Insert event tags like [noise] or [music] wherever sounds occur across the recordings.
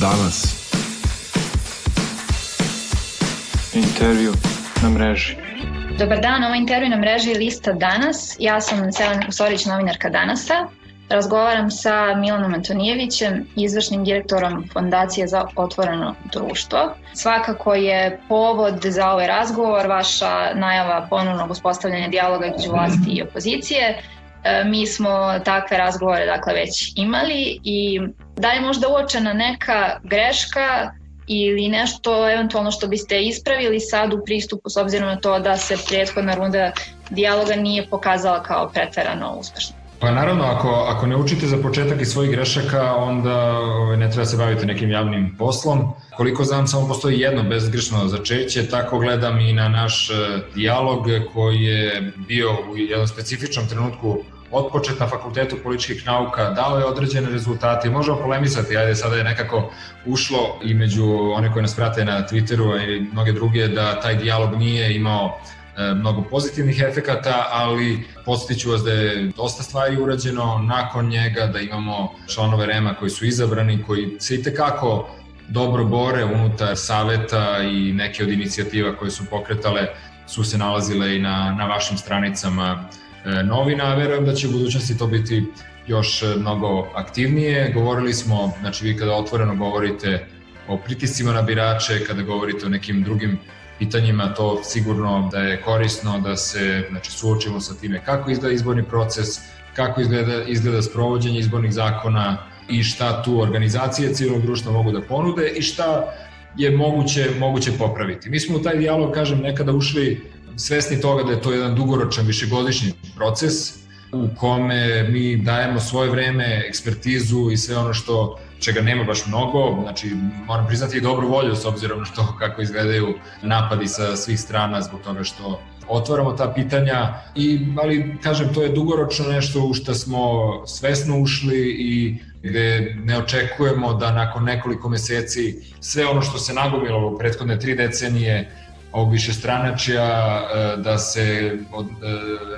danas. Intervju na mreži. Dobar dan, ovo intervju na mreži Lista danas. Ja sam Selena Kusorić, novinarka Danasa. Razgovaram sa Milanom Antonijevićem, izvršnim direktorom Fondacije za otvoreno društvo. Svakako je povod za ovaj razgovor vaša najava ponovnog uspostavljanja dijaloga između vlasti i opozicije. E, mi smo takve razgovore dakle već imali i da je možda uočena neka greška ili nešto eventualno što biste ispravili sad u pristupu s obzirom na to da se prethodna runda dijaloga nije pokazala kao pretverano uspešna? Pa naravno, ako, ako ne učite za početak iz svojih grešaka, onda ovaj, ne treba se baviti nekim javnim poslom. Koliko znam, samo postoji jedno bezgrešno začeće, tako gledam i na naš e, dijalog koji je bio u jednom specifičnom trenutku otpočet na fakultetu političkih nauka, dao je određene rezultate možemo polemisati, ajde sada je nekako ušlo i među one koje nas prate na Twitteru i mnoge druge da taj dijalog nije imao e, mnogo pozitivnih efekata, ali posjetiću vas da je dosta stvari urađeno nakon njega, da imamo članove REMA koji su izabrani, koji se i tekako dobro bore unutar saveta i neke od inicijativa koje su pokretale su se nalazile i na, na vašim stranicama novina, a verujem da će u budućnosti to biti još e, mnogo aktivnije. Govorili smo, znači vi kada otvoreno govorite o pritiscima na birače, kada govorite o nekim drugim pitanjima, to sigurno da je korisno da se znači, suočimo sa time kako izgleda izborni proces, kako izgleda, izgleda sprovođenje izbornih zakona i šta tu organizacije civilnog društva mogu da ponude i šta je moguće, moguće popraviti. Mi smo u taj dijalog, kažem, nekada ušli svesni toga da je to jedan dugoročan višegodišnji proces u kome mi dajemo svoje vreme, ekspertizu i sve ono što čega nema baš mnogo, znači moram priznati i dobru volju s obzirom na to [laughs] kako izgledaju napadi sa svih strana zbog toga što otvaramo ta pitanja, i, ali kažem to je dugoročno nešto u što smo svesno ušli i gde ne očekujemo da nakon nekoliko meseci sve ono što se nagomilo u prethodne tri decenije ovog višestranačja e, da se od, e,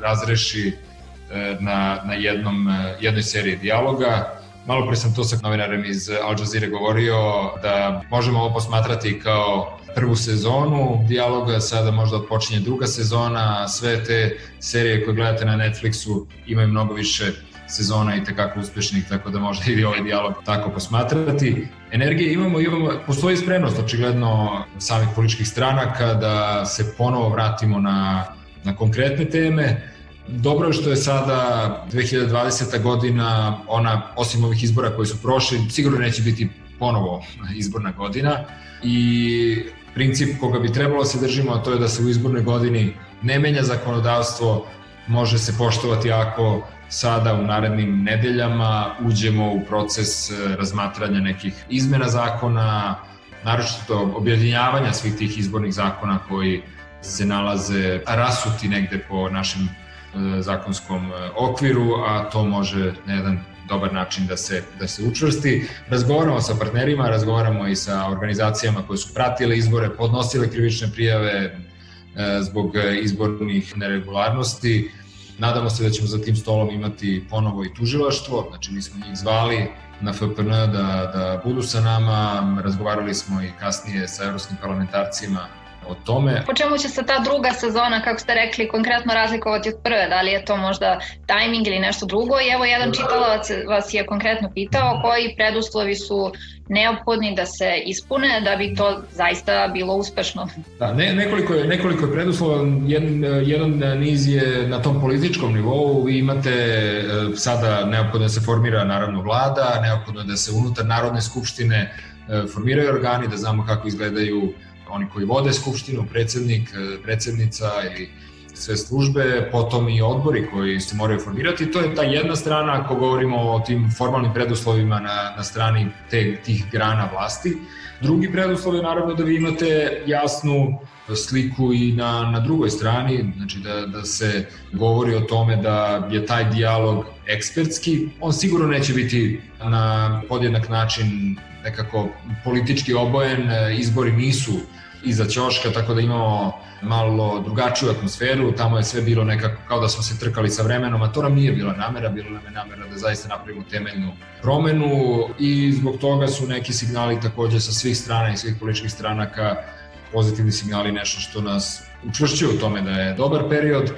razreši e, na, na jednom, jednoj seriji dijaloga. Malo pre sam to sa novinarem iz Al Jazeera govorio da možemo ovo posmatrati kao prvu sezonu dijaloga, sada možda odpočinje druga sezona, sve te serije koje gledate na Netflixu imaju mnogo više sezona i tekako uspešnih, tako da možda i ovaj dijalog tako posmatrati. Energije imamo, imamo, postoji spremnost očigledno samih političkih stranaka da se ponovo vratimo na, na konkretne teme. Dobro je što je sada 2020. godina, ona, osim ovih izbora koji su prošli, sigurno neće biti ponovo izborna godina i princip koga bi trebalo da se držimo, a to je da se u izbornoj godini ne menja zakonodavstvo, može se poštovati ako sada u narednim nedeljama uđemo u proces e, razmatranja nekih izmena zakona, naročito objedinjavanja svih tih izbornih zakona koji se nalaze rasuti negde po našem e, zakonskom e, okviru, a to može na jedan dobar način da se, da se učvrsti. Razgovaramo sa partnerima, razgovaramo i sa organizacijama koje su pratile izbore, podnosile krivične prijave zbog izbornih neregularnosti. Nadamo se da ćemo za tim stolom imati ponovo i tužilaštvo, znači mi smo njih zvali na FPN da, da budu sa nama, razgovarali smo i kasnije sa evropskim parlamentarcima o tome. Po čemu će se ta druga sezona, kako ste rekli, konkretno razlikovati od prve? Da li je to možda tajming ili nešto drugo? I evo jedan čitalac vas je konkretno pitao koji preduslovi su neophodni da se ispune da bi to zaista bilo uspešno. Da, ne, nekoliko, je, nekoliko je preduslova, jedan, jedan niz je na tom političkom nivou, vi imate e, sada neophodno da se formira naravno vlada, neophodno da se unutar Narodne skupštine e, formiraju organi, da znamo kako izgledaju oni koji vode skupštinu, predsednik, e, predsednica ili sve službe, potom i odbori koji se moraju formirati. To je ta jedna strana ako govorimo o tim formalnim preduslovima na, na strani te, tih grana vlasti. Drugi preduslov je naravno da vi imate jasnu sliku i na, na drugoj strani, znači da, da se govori o tome da je taj dijalog ekspertski, on sigurno neće biti na podjednak način nekako politički obojen, izbori nisu iza ćoška, tako da imamo malo drugačiju atmosferu, tamo je sve bilo nekako kao da smo se trkali sa vremenom, a to nam nije bila namera, bilo nam je namera da zaista napravimo temeljnu promenu i zbog toga su neki signali takođe sa svih strana i svih političkih stranaka pozitivni signali nešto što nas učvršćuje u tome da je dobar period.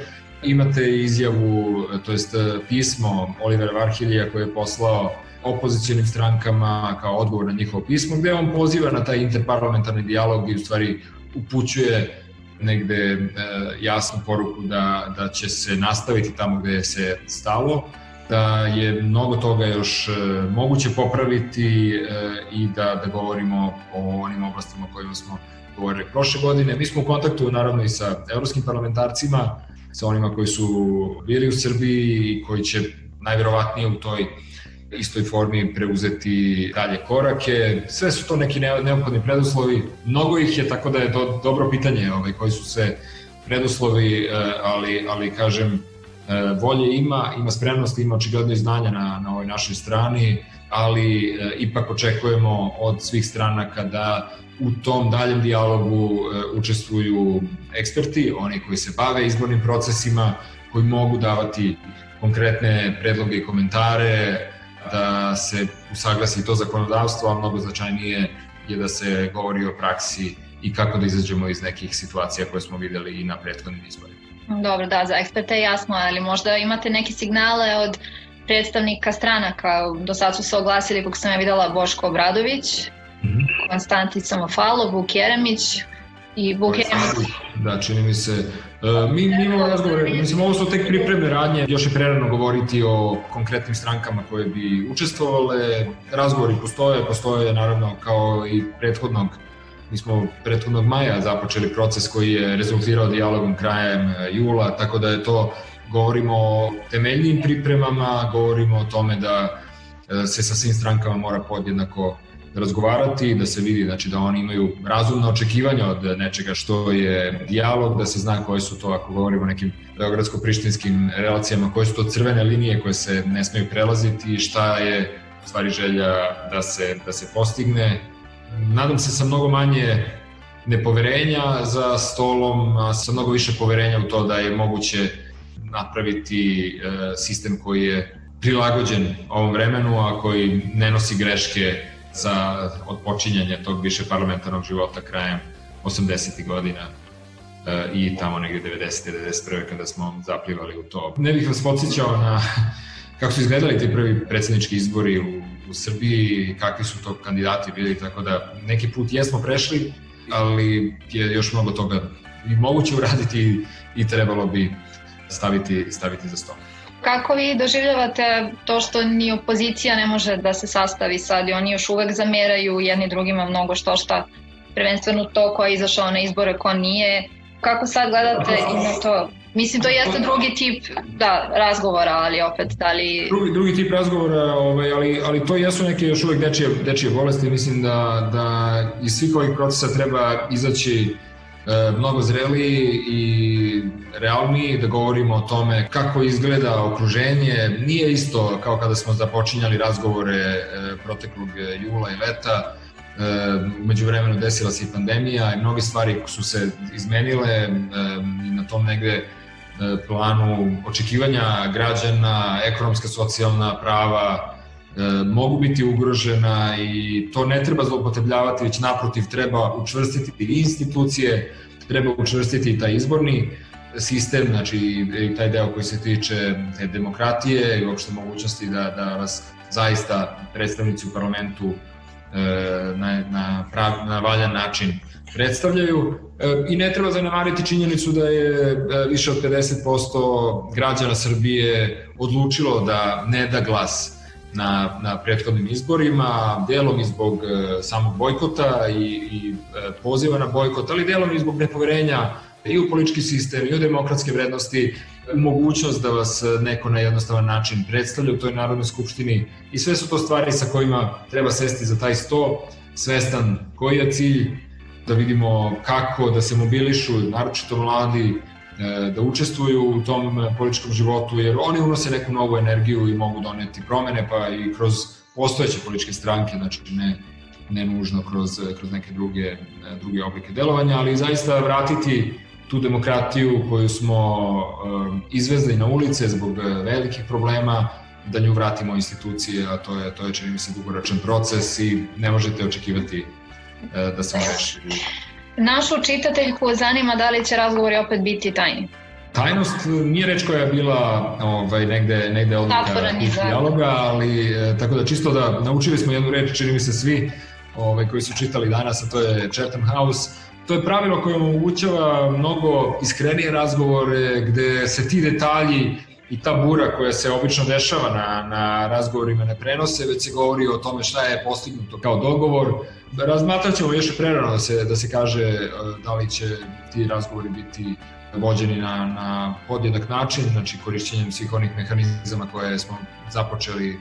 Imate izjavu, to jest pismo Olivera Varhilija koje je poslao opozicijalnim strankama kao odgovor na njihovo pismo, gde on poziva na taj interparlamentarni dijalog i u stvari upućuje negde e, jasnu poruku da, da će se nastaviti tamo gde se stalo, da je mnogo toga još e, moguće popraviti e, i da, da govorimo o onim oblastima o kojima smo govorili prošle godine. Mi smo u kontaktu naravno i sa evropskim parlamentarcima, sa onima koji su bili u Srbiji i koji će najverovatnije u toj istoj formi preuzeti dalje korake. Sve su to neki neophodni preduslovi. Mnogo ih je, tako da je to dobro pitanje ovaj, koji su se preduslovi, eh, ali, ali kažem, eh, volje ima, ima spremnosti, ima očigledno i znanja na, na ovoj našoj strani, ali e, ipak očekujemo od svih stranaka da u tom daljem dijalogu e, učestvuju eksperti, oni koji se bave izbornim procesima, koji mogu davati konkretne predloge i komentare, da se usaglasi to zakonodavstvo, a mnogo značajnije je da se govori o praksi i kako da izađemo iz nekih situacija koje smo videli i na prethodnim izborima. Dobro, da, za eksperte je jasno, ali možda imate neke signale od predstavnika stranaka. Do sad su se oglasili, kako sam ja videla, Boško Obradović, mm -hmm. Konstantin Samofalo, Vuk Jeremić i Vuk Jeremić. Da, čini mi se. Uh, mi, mi imamo razgovore, mislim, ovo su tek pripremne radnje, još je prerano govoriti o konkretnim strankama koje bi učestvovale. Razgovori postoje, postoje naravno kao i prethodnog Mi smo prethodnog maja započeli proces koji je rezultirao dijalogom krajem e, jula, tako da je to govorimo o temeljnim pripremama, govorimo o tome da e, se sa svim strankama mora podjednako razgovarati, da se vidi znači, da oni imaju razumno očekivanja od nečega što je dijalog, da se zna koje su to, ako govorimo o nekim beogradsko-prištinskim relacijama, koje su to crvene linije koje se ne smeju prelaziti i šta je u stvari želja da se, da se postigne. Nadam se sa mnogo manje nepoverenja za stolom, a sa mnogo više poverenja u to da je moguće napraviti e, sistem koji je prilagođen ovom vremenu, a koji ne nosi greške za odpočinjanje tog više parlamentarnog života krajem 80. godina e, i tamo negde 90. 91. kada smo zaplivali u to. Ne bih vas podsjećao na [laughs] kako su izgledali ti prvi predsednički izbori u, u Srbiji, kakvi su to kandidati bili, tako da neki put jesmo prešli, ali je još mnogo toga i moguće uraditi i trebalo bi staviti, staviti za sto. Kako vi doživljavate to što ni opozicija ne može da se sastavi sad i oni još uvek zameraju jedni drugima mnogo što šta, prvenstveno to ko je izašao na izbore, ko nije. Kako sad gledate i na to? Mislim, to jeste drugi tip da, razgovora, ali opet, da li... Drugi, drugi tip razgovora, ovaj, ali, ali to jesu neke još uvek dečije, dečije bolesti. Mislim da, da iz svih ovih procesa treba izaći mnogo zreliji i realniji da govorimo o tome kako izgleda okruženje. Nije isto kao kada smo započinjali razgovore e, proteklog jula i leta, e, umeđu vremenu desila se i pandemija i mnogi stvari su se izmenile i na tom negde planu očekivanja građana, ekonomska, socijalna prava, mogu biti ugrožena i to ne treba zlopotrebljavati, već naprotiv treba učvrstiti institucije, treba učvrstiti taj izborni sistem, znači i taj deo koji se tiče demokratije i uopšte mogućnosti da, da vas zaista predstavnici u parlamentu na, na, prav, na valjan način predstavljaju. I ne treba zanemariti činjenicu da je više od 50% građana Srbije odlučilo da ne da glas na, na prethodnim izborima, delom i zbog e, samog bojkota i, i e, poziva na bojkot, ali delom i zbog nepoverenja i u politički sistem i u demokratske vrednosti, mogućnost da vas neko na jednostavan način predstavlja u toj Narodnoj skupštini. I sve su to stvari sa kojima treba sesti za taj sto, svestan koji je cilj, da vidimo kako da se mobilišu, naročito mladi, da učestvuju u tom e, političkom životu, jer oni unose neku novu energiju i mogu doneti promene, pa i kroz postojeće političke stranke, znači ne ne nužno kroz, kroz neke druge, druge oblike delovanja, ali zaista vratiti tu demokratiju koju smo izvezli na ulice zbog velikih problema, da nju vratimo institucije, a to je, to je čini mi se dugoročan proces i ne možete očekivati da se reši. Našu čitateljku zanima da li će razgovori opet biti tajni. Tajnost nije reč koja je bila ovaj, negde, negde odluka dijaloga, ali e, tako da čisto da naučili smo jednu reč, čini mi se svi ovaj, koji su čitali danas, a to je Chatham House, to je pravilo koje omogućava mnogo iskrenije razgovore gde se ti detalji i ta bura koja se obično dešava na, na razgovorima ne prenose, već se govori o tome šta je postignuto kao dogovor. Razmatrat ćemo još prerano da se, da se kaže e, da li će ti razgovori biti vođeni na, na podjedak način, znači korišćenjem svih onih mehanizama koje smo započeli, e,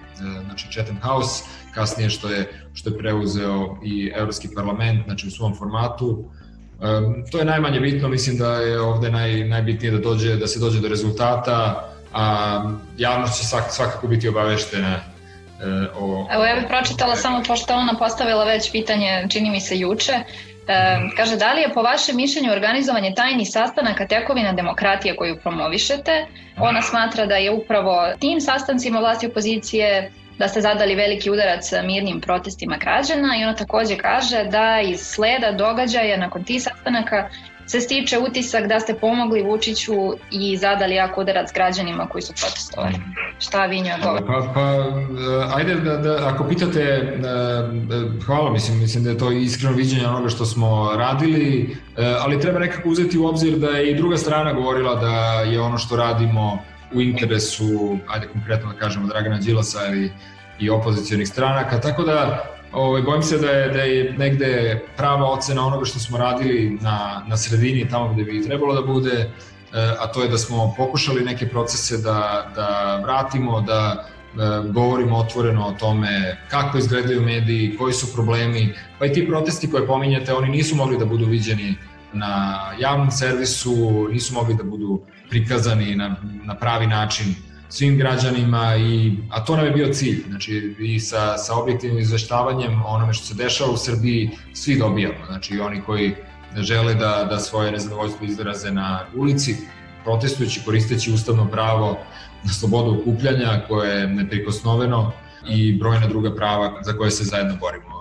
znači Chatham House, kasnije što je, što je preuzeo i Evropski parlament, znači u svom formatu. Um, to je najmanje bitno, mislim da je ovde naj, najbitnije da, dođe, da se dođe do rezultata, a javnost će svak, svakako biti obaveštena e, o... Evo ja bih pročitala samo pošto ona postavila već pitanje, čini mi se juče, E, kaže, da li je po vašem mišljenju organizovanje tajnih sastanaka tekovina demokratije koju promovišete? Ona smatra da je upravo tim sastancima vlasti opozicije da ste zadali veliki udarac mirnim protestima građana i ona takođe kaže da iz sleda događaja nakon tih sastanaka se stiče utisak da ste pomogli Vučiću i zadali jako udarac građanima koji su protestovali. Šta vi njoj govorite? Pa, pa, eh, ajde da, da ako pitate, eh, eh, hvala, mislim, mislim da je to iskreno viđenje onoga što smo radili, ali treba nekako uzeti u obzir da je i druga strana govorila da je ono što radimo u interesu, ajde konkretno da kažemo, Dragana Đilasa ili i opozicijonih stranaka, tako da Ovaj, bojim se da je, da je negde prava ocena onoga što smo radili na, na sredini, tamo gde bi trebalo da bude, e, a to je da smo pokušali neke procese da, da vratimo, da e, govorimo otvoreno o tome kako izgledaju mediji, koji su problemi, pa i ti protesti koje pominjate, oni nisu mogli da budu viđeni na javnom servisu, nisu mogli da budu prikazani na, na pravi način svim građanima, i, a to nam je bio cilj. Znači, i sa, sa objektivnim izveštavanjem onome što se dešava u Srbiji, svi dobijamo. Znači, i oni koji žele da, da svoje nezadovoljstvo izraze na ulici, protestujući, koristeći ustavno pravo na slobodu okupljanja koje je neprikosnoveno i brojna druga prava za koje se zajedno borimo.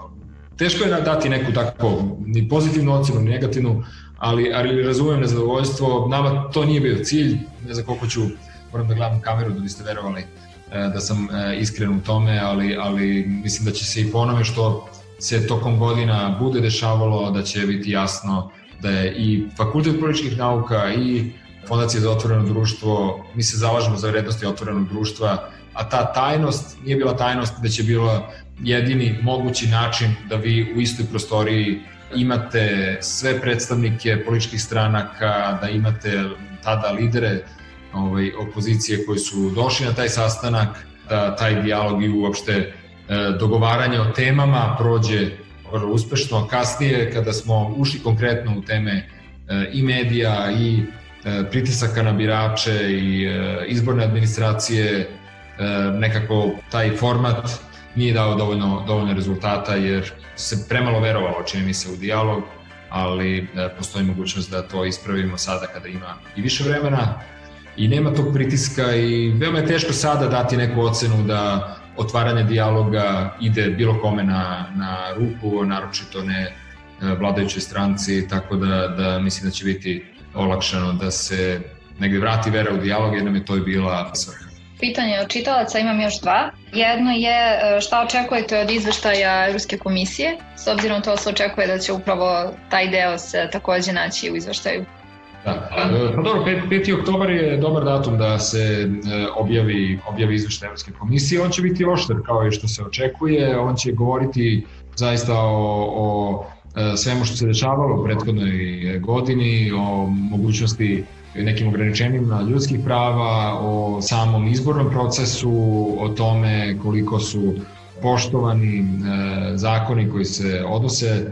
Teško je dati neku tako ni pozitivnu ocenu, ni negativnu, ali, ali razumem nezadovoljstvo. Nama to nije bio cilj, ne znam koliko ću moram da gledam kameru da biste verovali e, da sam e, iskren u tome, ali, ali mislim da će se i po onome što se tokom godina bude dešavalo, da će biti jasno da je i Fakultet političkih nauka i Fondacija za otvoreno društvo, mi se zalažemo za vrednosti otvorenog društva, a ta tajnost nije bila tajnost, već je bila jedini mogući način da vi u istoj prostoriji imate sve predstavnike političkih stranaka, da imate tada lidere ovaj, opozicije koji su došli na taj sastanak, da taj dijalog i uopšte e, dogovaranje o temama prođe vrlo uspešno. Kasnije, kada smo ušli konkretno u teme e, i medija i e, pritisaka na birače i izborne administracije, nekako taj format nije dao dovoljno, dovoljno rezultata jer se premalo verovalo, čini mi se, u dijalog, ali postoji mogućnost da to ispravimo sada kada ima i više vremena i nema tog pritiska i veoma je teško sada dati neku ocenu da otvaranje dijaloga ide bilo kome na, na ruku, naročito ne e, vladajućoj stranci, tako da, da mislim da će biti olakšano da se negde vrati vera u dijalog jer nam je to i bila svrha. Pitanje od čitalaca imam još dva. Jedno je e, šta očekujete od izveštaja Ruske komisije, s obzirom to se očekuje da će upravo taj deo se takođe naći u izveštaju Da. Pa dobro, 5. 5. oktobar je dobar datum da se e, objavi, objavi izveštaj Evropske komisije. On će biti oštar kao i što se očekuje. On će govoriti zaista o, o e, svemu što se dešavalo u prethodnoj godini, o mogućnosti nekim ograničenjima ljudskih prava, o samom izbornom procesu, o tome koliko su poštovani e, zakoni koji se odnose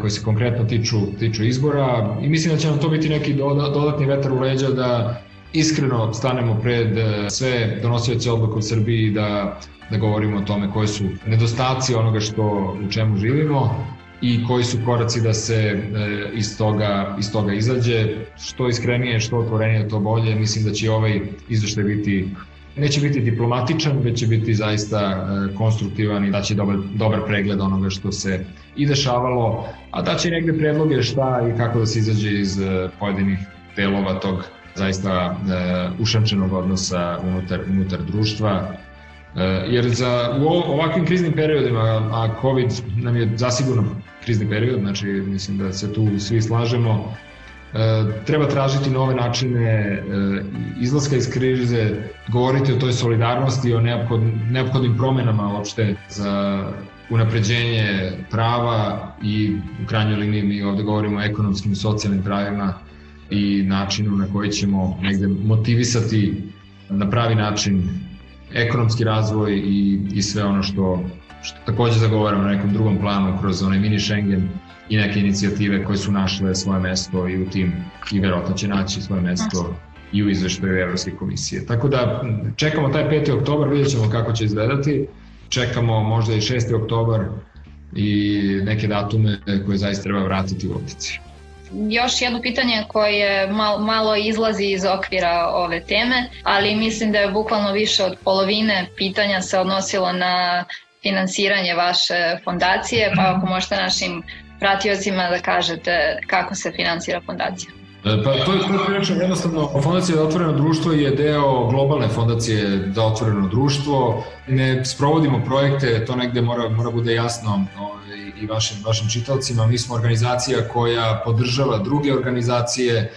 koji se konkretno tiču, tiču izbora i mislim da će nam to biti neki dodatni vetar u leđa da iskreno stanemo pred e, sve donosioce odluka u Srbiji da, da govorimo o tome koji su nedostaci onoga što u čemu živimo i koji su koraci da se e, iz, toga, iz toga izađe. Što iskrenije, što otvorenije, to bolje. Mislim da će ovaj izveštaj biti neće biti diplomatičan, već će biti zaista e, konstruktivan i da će dobar, dobar pregled onoga što se i dešavalo, a da će negde predloge šta i kako da se izađe iz e, pojedinih delova tog zaista e, ušančenog odnosa unutar, unutar društva. E, jer za, u ovakvim kriznim periodima, a COVID nam je zasigurno krizni period, znači mislim da se tu svi slažemo, treba tražiti nove načine e, izlaska iz krize, govoriti o toj solidarnosti, o neophodnim promenama uopšte za unapređenje prava i u krajnjoj liniji mi ovde govorimo o ekonomskim i socijalnim pravima i načinu na koji ćemo negde motivisati na pravi način ekonomski razvoj i, i sve ono što, što takođe zagovaramo na nekom drugom planu kroz onaj mini Schengen i neke inicijative koje su našle svoje mesto i u tim i verovatno će naći svoje mesto i u izveštaju Evropske komisije. Tako da čekamo taj 5. oktobar, vidjet ćemo kako će izgledati. Čekamo možda i 6. oktobar i neke datume koje zaista treba vratiti u optici. Još jedno pitanje koje malo, malo izlazi iz okvira ove teme, ali mislim da je bukvalno više od polovine pitanja se odnosilo na finansiranje vaše fondacije, pa ako možete našim pratiocima da kažete kako se finansira fondacija? E, pa to je, to je jednostavno. Fondacija za otvoreno društvo je deo globalne fondacije za otvoreno društvo. Ne sprovodimo projekte, to negde mora, mora bude jasno ovaj, i vašim, vašim čitalcima. Mi smo organizacija koja podržava druge organizacije e,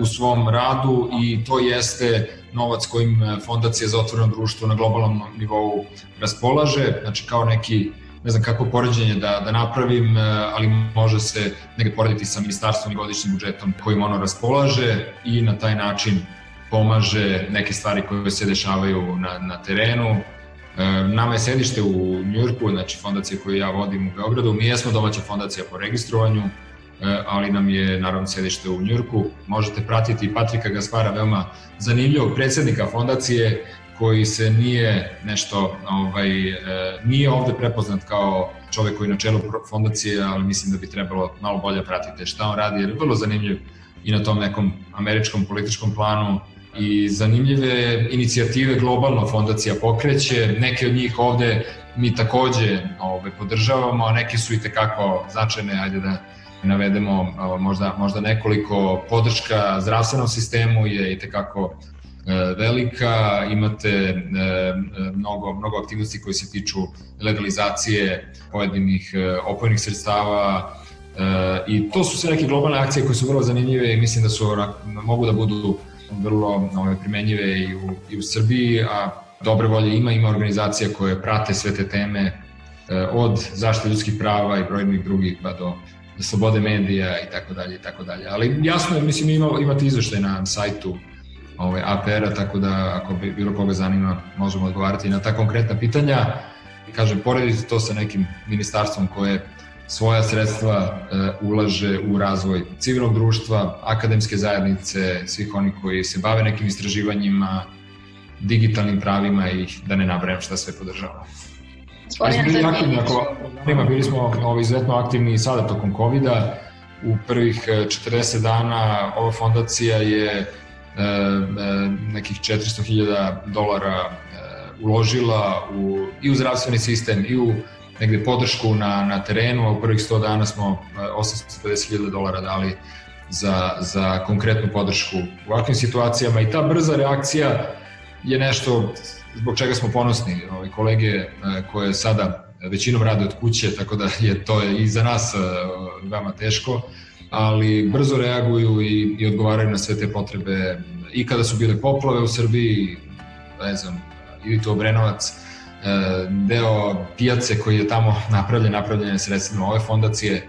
u svom radu i to jeste novac kojim Fondacija za otvoreno društvo na globalnom nivou raspolaže, znači kao neki ne znam kako poređenje da, da napravim, e, ali može se negde porediti sa ministarstvom i godišnjim budžetom kojim ono raspolaže i na taj način pomaže neke stvari koje se dešavaju na, na terenu. E, nama je sedište u Njurku, znači fondacija koju ja vodim u Beogradu. Mi jesmo domaća fondacija po registrovanju, e, ali nam je naravno sedište u Njurku. Možete pratiti Patrika Gaspara, veoma zanimljivog predsednika fondacije koji se nije nešto, ovaj, e, nije ovde prepoznat kao čovek koji je na čelu fondacije, ali mislim da bi trebalo malo bolje pratiti šta on radi, jer je vrlo zanimljiv i na tom nekom američkom političkom planu i zanimljive inicijative globalno fondacija pokreće, neke od njih ovde mi takođe ovaj, podržavamo, a neke su i tekako značajne, ajde da navedemo možda, možda nekoliko. Podrška zdravstvenom sistemu je i tekako E, velika, imate e, e, mnogo, mnogo aktivnosti koje se tiču legalizacije pojedinih opojnih sredstava, i to su sve neke globalne akcije koje su vrlo zanimljive i mislim da su mogu da budu vrlo ove, primenjive i u, i u Srbiji, a dobre volje ima, ima organizacija koje prate sve te teme od zaštite ljudskih prava i brojnih drugih pa do slobode medija i tako dalje i tako dalje. Ali jasno je, mislim, ima, imate izveštaj na sajtu ovaj, APR-a, tako da ako bi bilo koga zanima možemo odgovarati na ta konkretna pitanja. Kažem, porediti to sa nekim ministarstvom koje svoja sredstva e, ulaže u razvoj civilnog društva, akademske zajednice, svih onih koji se bave nekim istraživanjima, digitalnim pravima i da ne nabrajem šta sve podržavamo. Smo bili aktivni, ako ima, bili smo ovaj, izuzetno aktivni i sada tokom COVID-a. U prvih 40 e, dana ova fondacija je E, e, nekih 400.000 dolara e, uložila u, i u zdravstveni sistem i u negde podršku na, na terenu, a u prvih 100 dana smo 850.000 dolara dali za, za konkretnu podršku u ovakvim situacijama i ta brza reakcija je nešto zbog čega smo ponosni. Ovi kolege koje sada većinom rade od kuće, tako da je to i za nas veoma teško, ali brzo reaguju i, i odgovaraju na sve te potrebe i kada su bile poplave u Srbiji, ne znam, ili to Obrenovac, e, deo pijace koji je tamo napravljen, napravljen je sredstvima ove fondacije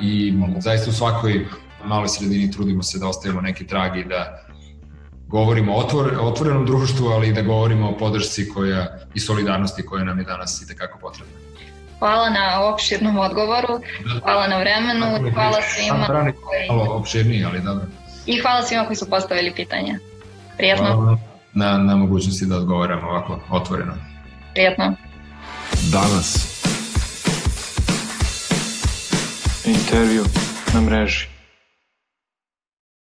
i zaista u svakoj maloj sredini trudimo se da ostavimo neki trag i da govorimo o otvor, otvorenom društvu, ali i da govorimo o podršci koja, i solidarnosti koja nam je danas i tekako potrebna. Hvala na opširnom odgovoru, hvala na vremenu, hvala svima koji... Malo opširniji, ali dobro. I hvala svima koji su postavili pitanja. Prijetno. Hvala na, na mogućnosti da odgovaram ovako otvoreno. Prijetno. Danas. Intervju na mreži.